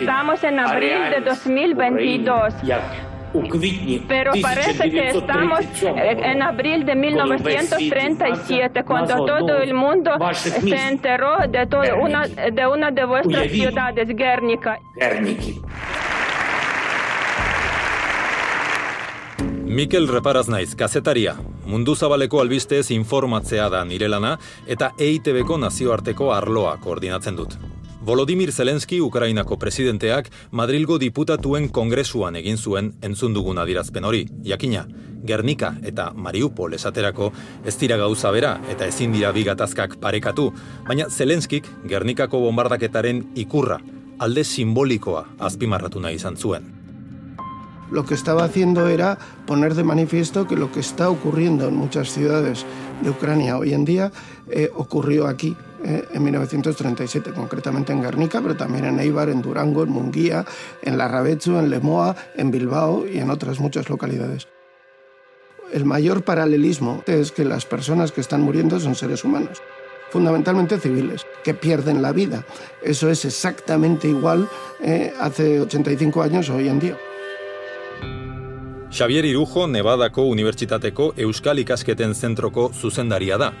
Estamos en abril de 2022. Pero parece que estamos en abril de 1937, cuando todo el mundo se enteró de, una, de una de vuestras ciudades, Guernica. Mikel Reparaz naiz, kazetaria. Mundu zabaleko albistez informatzea da nire lana eta EITB-ko nazioarteko arloa koordinatzen dut. Volodymyr Zelenski Ukrainako presidenteak Madrilgo diputatuen kongresuan egin zuen entzun dugun adirazpen hori. Jakina, Gernika eta Mariupol esaterako ez dira gauza bera eta ezin dira bigatazkak parekatu, baina Zelenskik Gernikako bombardaketaren ikurra, alde simbolikoa azpimarratu nahi izan zuen. Lo que estaba haciendo era poner de manifiesto que lo que está ocurriendo en muchas ciudades de Ucrania hoy en día eh, ocurrió aquí eh, en 1937, concretamente en Guernica, pero también en Eibar, en Durango, en Munguía, en Larrabechu, en Lemoa, en Bilbao y en otras muchas localidades. El mayor paralelismo es que las personas que están muriendo son seres humanos, fundamentalmente civiles, que pierden la vida. Eso es exactamente igual eh, hace 85 años hoy en día. Xavier Irujo, Nevadako Unibertsitateko Euskal Ikasketen Zentroko zuzendaria da.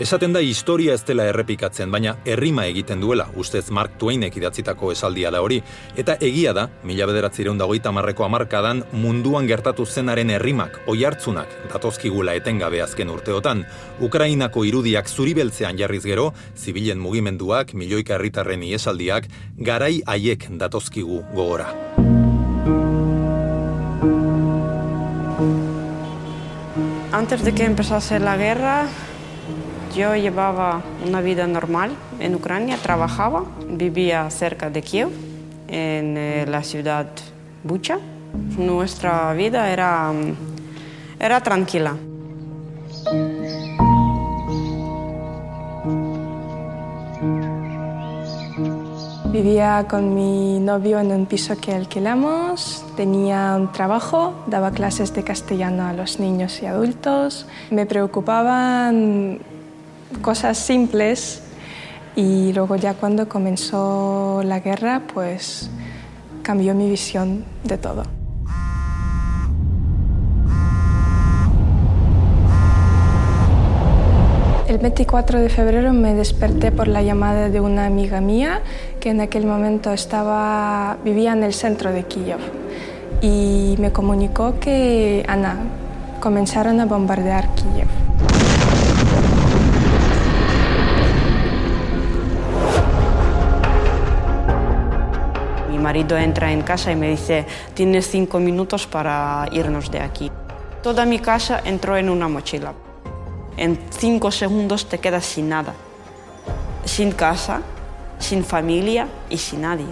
Esaten da historia ez dela errepikatzen, baina herrima egiten duela, ustez Mark Twainek idatzitako esaldia da hori, eta egia da, mila bederatzireun dagoita marreko amarkadan, munduan gertatu zenaren herrimak, oi hartzunak, datozkigula etengabe azken urteotan, Ukrainako irudiak zuribeltzean jarriz gero, zibilen mugimenduak, milioika herritarren iesaldiak, garai haiek datozkigu gogora. Antes de que empezase la guerra, Yo llevaba una vida normal en Ucrania, trabajaba, vivía cerca de Kiev, en eh, la ciudad Bucha. Nuestra vida era, era tranquila. Vivía con mi novio en un piso que alquilamos, tenía un trabajo, daba clases de castellano a los niños y adultos. Me preocupaban cosas simples y luego ya cuando comenzó la guerra, pues cambió mi visión de todo. El 24 de febrero me desperté por la llamada de una amiga mía que en aquel momento estaba, vivía en el centro de Kiev y me comunicó que, Ana, comenzaron a bombardear Kiev. Marido entra en casa y me dice, tienes cinco minutos para irnos de aquí. Toda mi casa entró en una mochila. En cinco segundos te quedas sin nada. Sin casa, sin familia y sin nadie.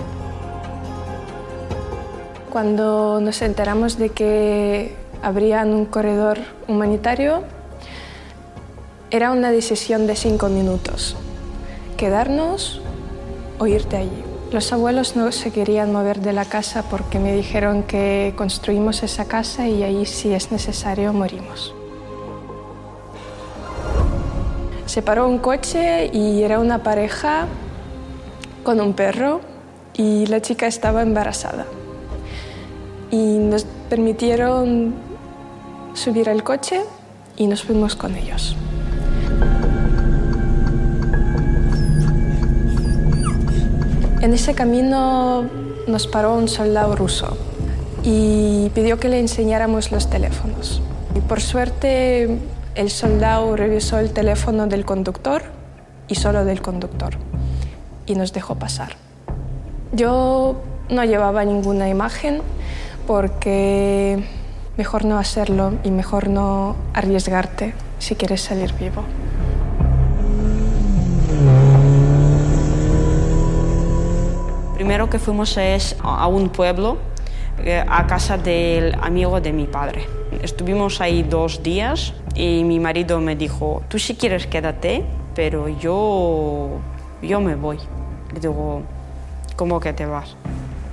Cuando nos enteramos de que abrían un corredor humanitario, era una decisión de cinco minutos. Quedarnos o irte allí. Los abuelos no se querían mover de la casa porque me dijeron que construimos esa casa y ahí si es necesario morimos. Se paró un coche y era una pareja con un perro y la chica estaba embarazada. Y nos permitieron subir al coche y nos fuimos con ellos. En ese camino nos paró un soldado ruso y pidió que le enseñáramos los teléfonos. Y por suerte el soldado revisó el teléfono del conductor y solo del conductor y nos dejó pasar. Yo no llevaba ninguna imagen porque mejor no hacerlo y mejor no arriesgarte si quieres salir vivo. Primero que fuimos es a un pueblo, eh, a casa del amigo de mi padre. Estuvimos ahí dos días y mi marido me dijo, tú si quieres quédate, pero yo, yo me voy. Le digo, ¿cómo que te vas?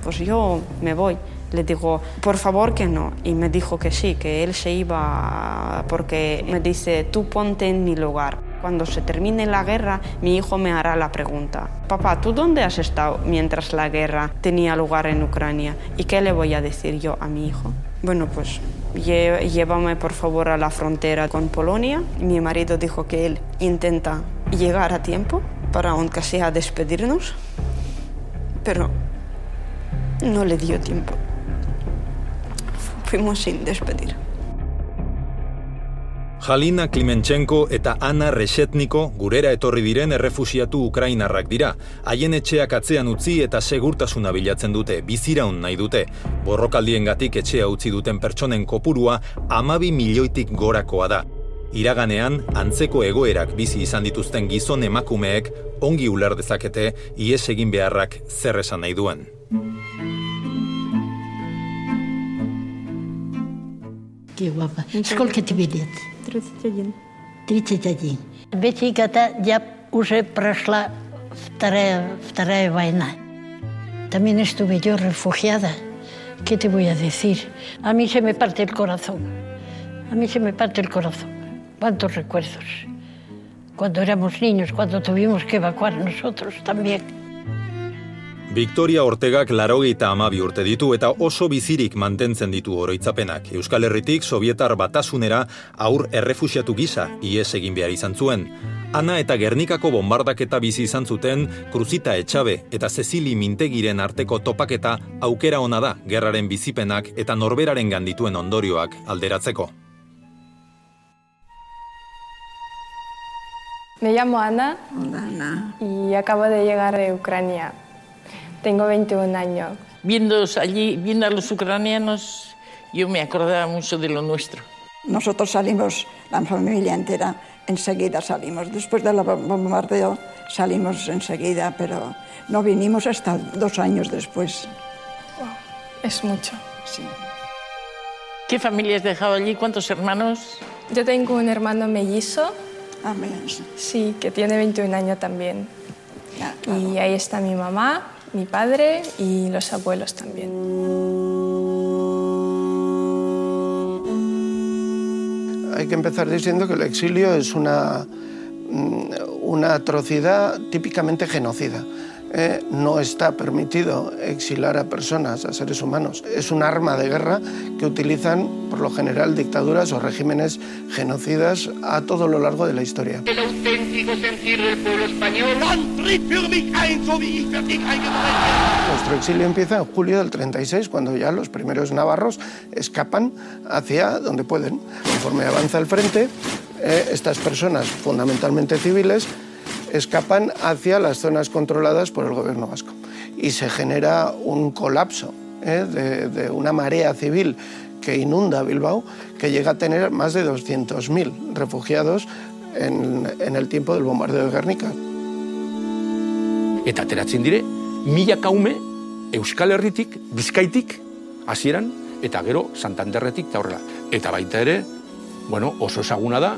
Pues yo me voy. Le digo, por favor que no. Y me dijo que sí, que él se iba porque me dice, tú ponte en mi lugar. Cuando se termine la guerra, mi hijo me hará la pregunta, papá, ¿tú dónde has estado mientras la guerra tenía lugar en Ucrania? ¿Y qué le voy a decir yo a mi hijo? Bueno, pues llévame por favor a la frontera con Polonia. Mi marido dijo que él intenta llegar a tiempo para aunque sea despedirnos, pero no le dio tiempo. Fuimos sin despedir. Jalina Klimenchenko eta Ana Reshetniko gurera etorri diren errefusiatu ukrainarrak dira. Haien etxeak atzean utzi eta segurtasuna bilatzen dute, biziraun nahi dute. Borrokaldien gatik etxea utzi duten pertsonen kopurua amabi milioitik gorakoa da. Iraganean, antzeko egoerak bizi izan dituzten gizon emakumeek ongi uler dezakete ies egin beharrak zer esan nahi duen. Qué guapa. Сколько тебе лет? 31. 31. Ведь когда я уже прошла вторая, вторая война, también estuve yo refugiada. ¿Qué te voy a decir? A mí se me parte el corazón. A mí se me parte el corazón. ¿Cuántos recuerdos? Cuando éramos niños, cuando tuvimos que evacuar nosotros también. Victoria Ortegak larogeita amabi urte ditu eta oso bizirik mantentzen ditu oroitzapenak. Euskal Herritik Sovietar batasunera aur errefusiatu gisa ies egin behar izan zuen. Ana eta Gernikako bombardaketa bizi izan zuten Kruzita Etxabe eta Cecili Mintegiren arteko topaketa aukera ona da gerraren bizipenak eta norberaren gandituen ondorioak alderatzeko. Me llamo Ana, Ana. y acabo de llegar de Ucrania. Tengo 21 años. Viendo allí, viendo a los ucranianos, yo me acordaba mucho de lo nuestro. Nosotros salimos, la familia entera, enseguida salimos. Después del bombardeo salimos enseguida, pero no vinimos hasta dos años después. es mucho. Sí. ¿Qué familia has dejado allí? ¿Cuántos hermanos? Yo tengo un hermano mellizo. Amén. Sí, que tiene 21 años también. Y ahí está mi mamá, mi padre y los abuelos también. Hay que empezar diciendo que el exilio es una, mm, una atrocidad típicamente genocida. Eh, no está permitido exilar a personas, a seres humanos. Es un arma de guerra que utilizan, por lo general, dictaduras o regímenes genocidas a todo lo largo de la historia. El auténtico sentir del pueblo español. Nuestro exilio empieza en julio del 36, cuando ya los primeros navarros escapan hacia donde pueden. Conforme avanza el frente, eh, estas personas, fundamentalmente civiles, escapan hacia las zonas controladas por el gobierno vasco y se genera un colapso ¿eh? de, una marea civil que inunda Bilbao, que llega a tener más de 200.000 refugiados en, el tiempo del bombardeo de Guernica. Eta ateratzen dire, mila kaume Euskal Herritik, Bizkaitik, hasieran eta gero Santanderretik eta horrela. Eta baita ere, bueno, oso ezaguna da,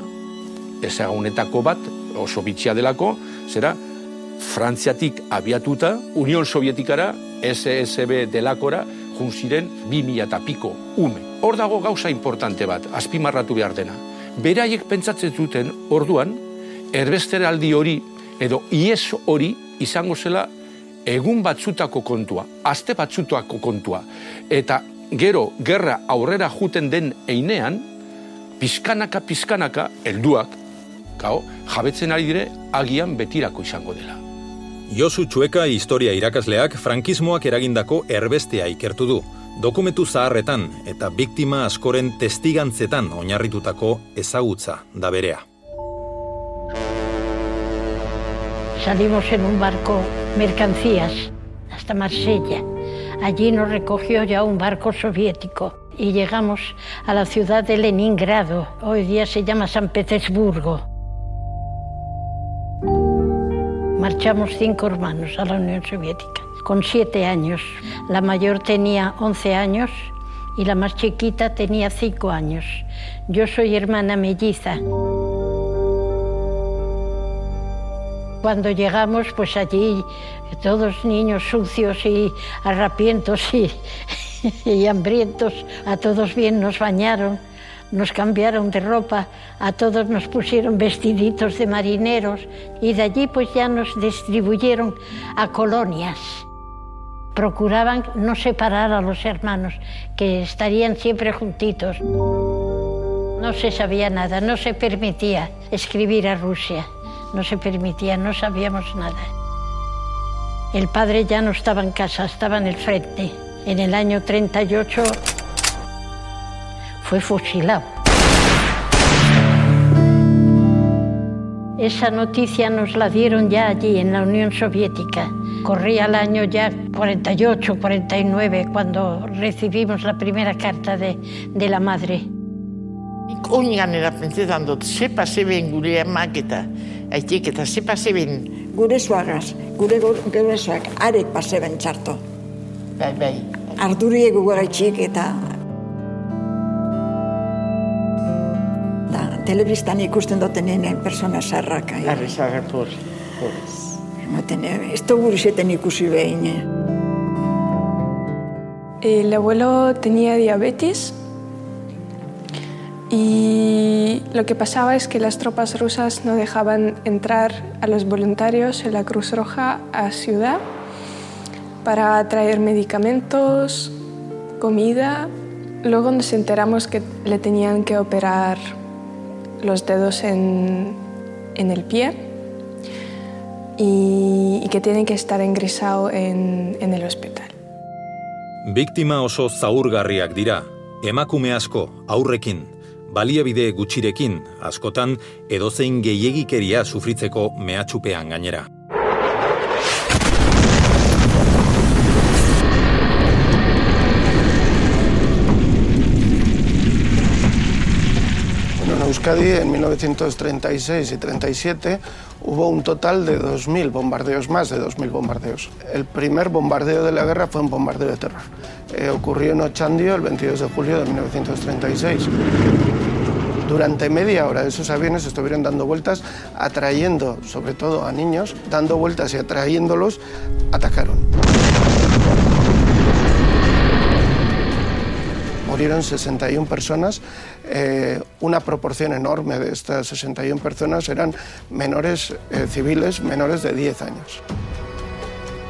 ezagunetako bat oso bitxia delako, zera, Frantziatik abiatuta, Union Sovietikara, SSB delakora, junziren bi mila eta piko ume. Hor dago gauza importante bat, azpimarratu behar dena. Beraiek pentsatzen zuten orduan, erbester aldi hori, edo ies hori, izango zela egun batzutako kontua, aste batzutako kontua. Eta gero, gerra aurrera juten den einean, pizkanaka, pizkanaka, helduak, Kao, jabetzen ari dire, agian betirako izango dela. Josu Txueka historia irakasleak frankismoak eragindako erbestea ikertu du. Dokumentu zaharretan eta biktima askoren testigantzetan oinarritutako ezagutza da berea. Salimos en un barco mercancías hasta Marsella. Allí nos recogió ya un barco soviético y llegamos a la ciudad de Leningrado. Hoy día se llama San Petersburgo. Marchamos cinco hermanos a la Unión Soviética, con siete años. La mayor tenía once años y la más chiquita tenía cinco años. Yo soy hermana melliza. Cuando llegamos, pues allí todos niños sucios y arrapientos y, y hambrientos, a todos bien nos bañaron nos cambiaron de ropa, a todos nos pusieron vestiditos de marineros y de allí pues ya nos distribuyeron a colonias. Procuraban no separar a los hermanos, que estarían siempre juntitos. No se sabía nada, no se permitía escribir a Rusia, no se permitía, no sabíamos nada. El padre ya no estaba en casa, estaba en el frente. En el año 38 fue fusilado. Esa noticia nos la dieron ya allí, en la Unión Soviética. Corría el año ya 48, 49, cuando recibimos la primera carta de, de la madre. Oigan era pentsetan dut, ze pase ben gure amak eta aitek eta ze pase ben. Gure suagaz, gure gure suak, arek pase ben txarto. Bai, bai. Ardurie gugaitxik eta telebistan ikusten duten nene persona sarra, por, por. Maten, ez dugu ikusi behin. Eh? El abuelo tenía diabetes y lo que pasaba es que las tropas rusas no dejaban entrar a los voluntarios en la Cruz Roja a ciudad para traer medicamentos, comida. Luego nos enteramos que le tenían que operar los dedos en, en el pie y, y, que tienen que estar ingresado en, en el hospital. Biktima oso zaurgarriak dira, emakume asko, aurrekin, baliabide gutxirekin, askotan edozein gehiegikeria sufritzeko mehatxupean gainera. Euskadi en 1936 y 37 hubo un total de 2.000 bombardeos, más de 2.000 bombardeos. El primer bombardeo de la guerra fue un bombardeo de terror. Eh, ocurrió en Ochandio el 22 de julio de 1936. Durante media hora esos aviones estuvieron dando vueltas, atrayendo sobre todo a niños, dando vueltas y atrayéndolos, atacaron. murieron 61 personas. Eh, una proporción enorme de estas 61 personas eran menores eh, civiles, menores de 10 años.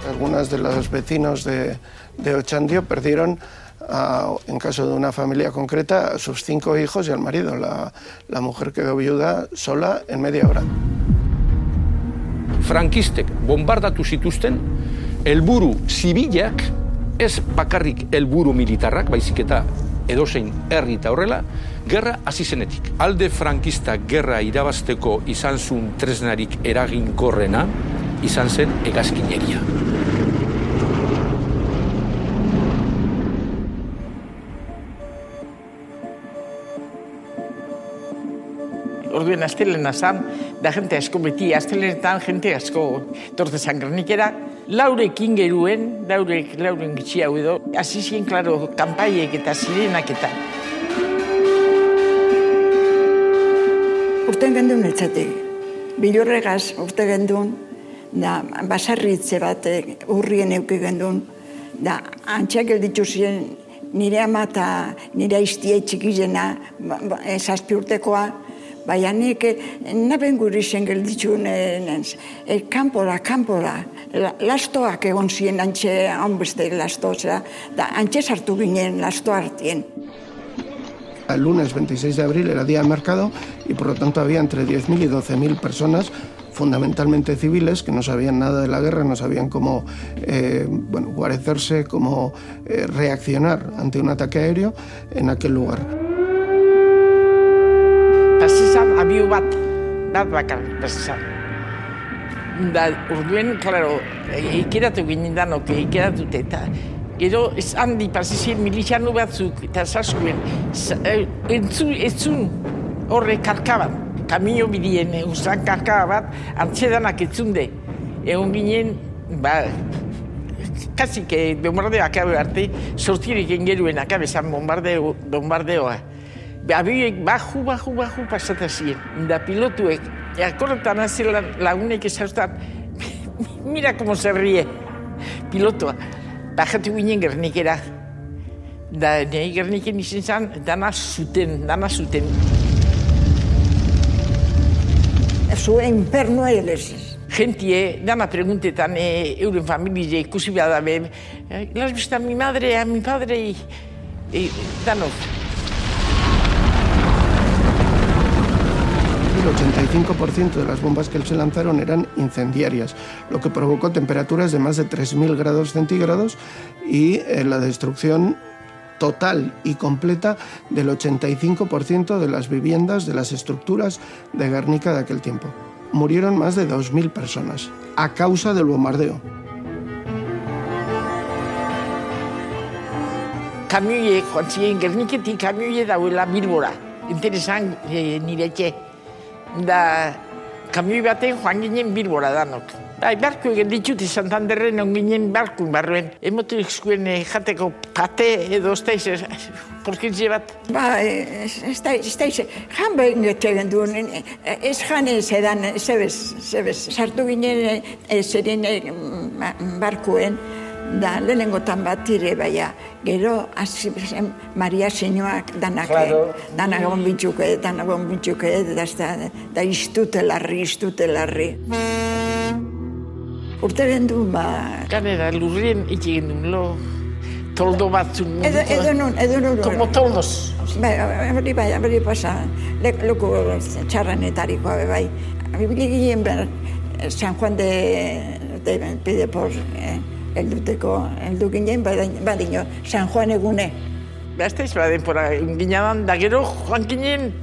Algunas de los vecinos de, de Ochandio perdieron, en caso de una familia concreta, a sus cinco hijos y al marido. La, la mujer quedó viuda sola en media hora. Frankistek bombardatu zituzten helburu zibilak ez bakarrik helburu militarrak, baizik eta edozein herri eta horrela, gerra hasi zenetik. Alde frankista gerra irabazteko izan zuen tresnarik eraginkorrena, izan zen egazkineria. Orduen astelena zan, da jente asko beti, astelenetan jente asko torte sangrenikera, laurekin geruen, laurek, lauren gitxi hau edo, azizien, klaro, kanpaiek eta zirenak eta. Urten gendun etzatik, bilurregaz urte gendun, da basarritze bat urrien euki gendun, da antxak elditzu ziren nire ama eta nire aiztie txikizena, ba, ba, zazpi urtekoa, Baina nik naben guri zen gelditxun e, kanpora, kanpora, lastoak egon ziren antxe beste lasto, da antxe sartu ginen lasto hartien. El lunes 26 de abril era día de mercado y por lo tanto había entre 10.000 y 12.000 personas fundamentalmente civiles que no sabían nada de la guerra, no sabían cómo eh, bueno, guarecerse, cómo eh, reaccionar ante un ataque aéreo en aquel lugar. Pasizan abiu bat, bat bakar pasizan. Da, urduen, klaro, ikeratu ginen danok, ikeratu eta gero ez handi pasizien milizianu batzuk eta zaskuen, entzun, entzun horre karkaban, kamio bidien, usan karkaba bat, antzedanak entzunde. Egon ginen, ba, kasi que bombardeo akabe arte, sortirik engeruen akabe zan bombardeo, bombardeoa. Abiek baju, baju, baju pasata ziren. Da pilotuek, akorretan azela lagunek esautan, mira como se ríe, pilotua. Bajatu ginen gernikera. Da, nahi gerniken izin zan, dana zuten, dana zuten. Zuen inferno eleziz. Gentie, dana preguntetan e, euren familie ikusi behar da be. Las vista mi madre, a mi padre, y, y danok. 85% de las bombas que se lanzaron eran incendiarias, lo que provocó temperaturas de más de 3.000 grados centígrados y eh, la destrucción total y completa del 85% de las viviendas, de las estructuras de Guernica de aquel tiempo. Murieron más de 2.000 personas a causa del bombardeo. Kamioie, joan ziren Gerniketik kamioie dauela Bilbora. Interesan e, nire. Da, kamioi baten joan ginen Bilbora danok. Bai, barku egin ditut Santanderren on ginen barku barruen. Emotu eskuen e, jateko pate edo osteiz, porkintze bat. Ba, ez ez da, ez da, ez jan behin egin duen, ez jan ez edan, zebez, zebez, sartu ginen ez zeren barkuen, da lehenengotan bat ire baia, gero hasi zen Maria Sinoak danak, Claro. danak bombitzuke, danak bombitzuke, da, da, da iztute larri, iztute larri. Urte gendu, ba, Ganera, lurrien egin duen lo, toldo batzun. edo, edo nun, edo nun. Como toldos. Bai, hori bai, hori pasa, le, loko txarranetarikoa be bai. Bibili ginen ber, San Juan de, de Pidepor, eh, elduteko, eldu ginen, badino, San Juan egune. Beste ez baden pora, ginadan, da gero joan ginen,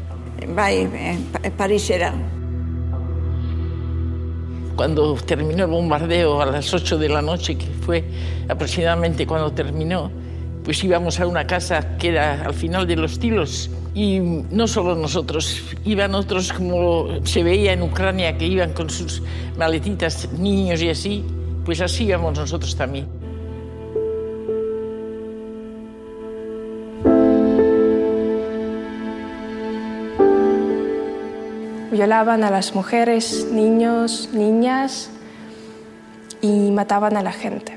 Bai, eh, Pa- Parisera. cuando terminó el bombardeo a las 8 de la noche, que fue aproximadamente cuando terminó, pues íbamos a una casa que era al final de los tilos. Y no solo nosotros, iban otros como se veía en Ucrania, que iban con sus maletitas, niños y así, pues así íbamos nosotros también. Violaban a las mujeres, niños, niñas y mataban a la gente.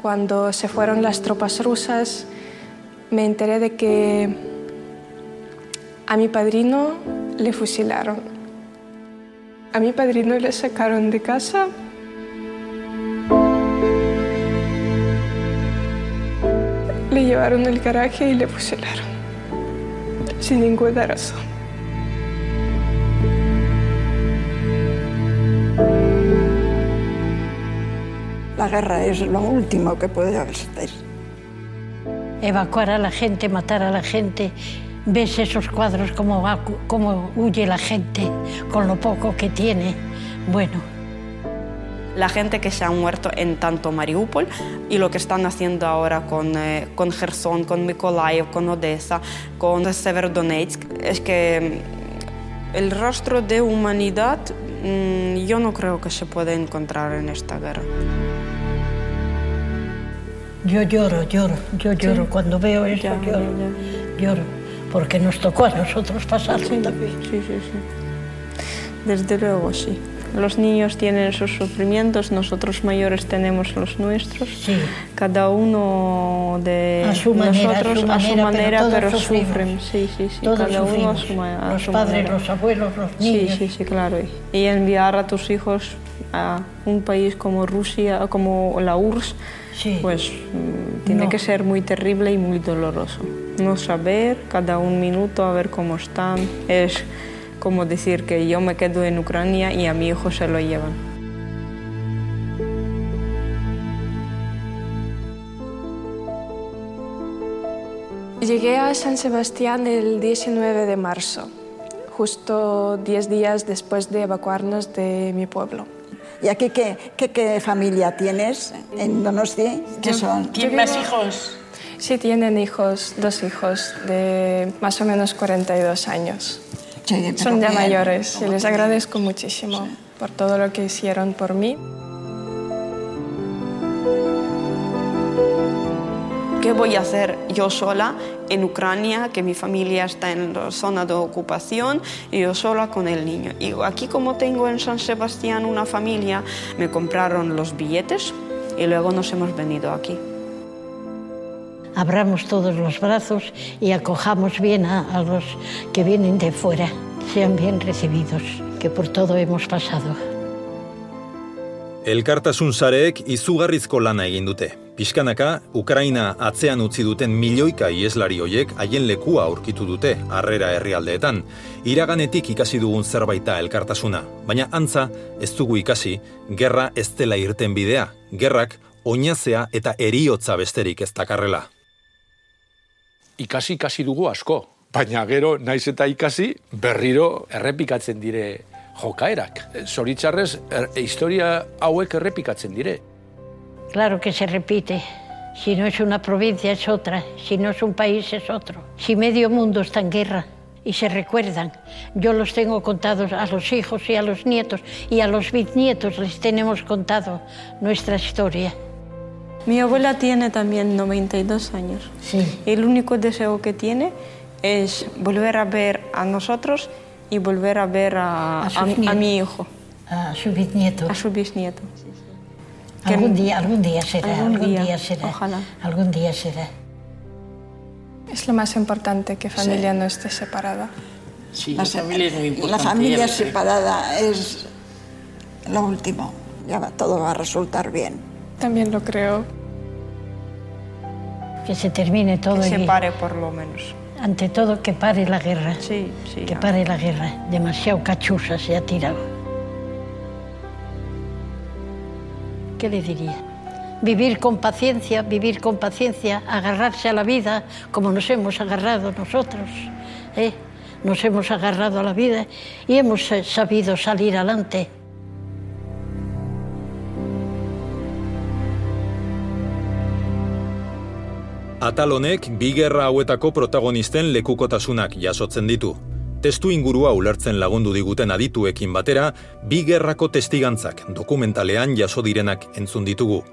Cuando se fueron las tropas rusas, me enteré de que a mi padrino le fusilaron. A mi padrino le sacaron de casa. Le llevaron al garaje y le fusilaron. Sin ninguna razón. La guerra es lo último que puede haber. Evacuar a la gente, matar a la gente. Ves esos cuadros como, va, como huye la gente con lo poco que tiene. Bueno, La gente que se ha muerto en tanto Mariupol y lo que están haciendo ahora con, eh, con Gerson, con Mykolaiv, con Odessa, con Severodonetsk, es que mm, el rostro de humanidad mm, yo no creo que se pueda encontrar en esta guerra. yo lloro, lloro, yo lloro. Cuando veo eso, Ya, lloro, ya, lloro. Porque nos tocó a nosotros pasarlo también. Sí, sí, sí. Desde luego, sí. Los niños tienen sus sufrimientos, nosotros mayores tenemos los nuestros. Sí. Cada uno de A su manera, a su nosotros manera, pero sufren. Sí, sí, sí. Todos cada uno a su, a los su padres, manera. los abuelos, los Sí, niños. sí, sí, claro. Y enviar a tus hijos a un país como Rusia, como la URSS, Sí. pues mm, tiene No. que ser muy terrible y muy doloroso. No saber cada un minuto a ver cómo están es como decir que yo me quedo en Ucrania y a mi hijo se lo llevan. Llegué a San Sebastián el 19 de marzo, justo 10 días después de evacuarnos de mi pueblo. ¿Y aquí qué, qué, qué familia tienes en Donosti? ¿Qué son? ¿Tiene más hijos? Sí, tienen hijos, dos hijos de más o menos 42 años. Sí, Son ya bien. mayores y les agradezco muchísimo por todo lo que hicieron por mí. ¿Qué voy a hacer yo sola en Ucrania, que mi familia está en la zona de ocupación, y yo sola con el niño? Y aquí como tengo en San Sebastián una familia, me compraron los billetes y luego nos hemos venido aquí. Abramos todos los brazos y acojamos bien a, a los que vienen de fuera, sean bien recibidos, que por todo hemos pasado. Elkartasun sareek izugarrizko lana egin dute. Piskanaka, Ukraina atzean utzi duten milioika ieslari hoiek haien lekua aurkitu dute harrera herrialdeetan. Iraganetik ikasi dugun zerbaita elkartasuna, baina antza ez dugu ikasi, gerra ez dela irten bidea, gerrak oinazea eta eriotza besterik ez dakarrela. Ikasi ikasi dugu asko, baina gero naiz eta ikasi berriro errepikatzen dire jokaerak. Zoritzarrez, er, historia hauek errepikatzen dire. Claro que se repite. Si no es una provincia es otra, si no es un país es otro. Si medio mundo está en guerra y se recuerdan, yo los tengo contados a los hijos y a los nietos y a los bisnietos les tenemos contado nuestra historia. Mi abuela tiene también 92 años. Sí. El único deseo que tiene es volver a ver a nosotros y volver a ver a, A mi hijo, A su bisnieto. a su bisnieto. Algún día, algún día será, Algún algún, día, día, será. ojalá. Algún día será. Es lo más importante que familia no esté separada. Sí, La, la familia es muy importante. la familia separada es lo último. Ya va, todo va a resultar bien. También lo creo. Que se termine todo. Que se y... pare por lo menos. Ante todo, que pare la guerra. Sí, sí. Que ya. pare la guerra. Demasiado cachusa se ha tirado. ¿Qué le diría? Vivir con paciencia, vivir con paciencia, agarrarse a la vida como nos hemos agarrado nosotros. ¿eh? Nos hemos agarrado a la vida y hemos eh, sabido salir adelante. Atal honek bi gerra hauetako protagonisten lekukotasunak jasotzen ditu. Testu ingurua ulertzen lagundu diguten adituekin batera, bi gerrako testigantzak dokumentalean jaso direnak entzun ditugu.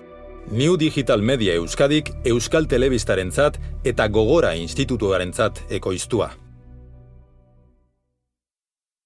New Digital Media Euskadik Euskal Telebistarentzat eta Gogora Institutuarentzat ekoiztua.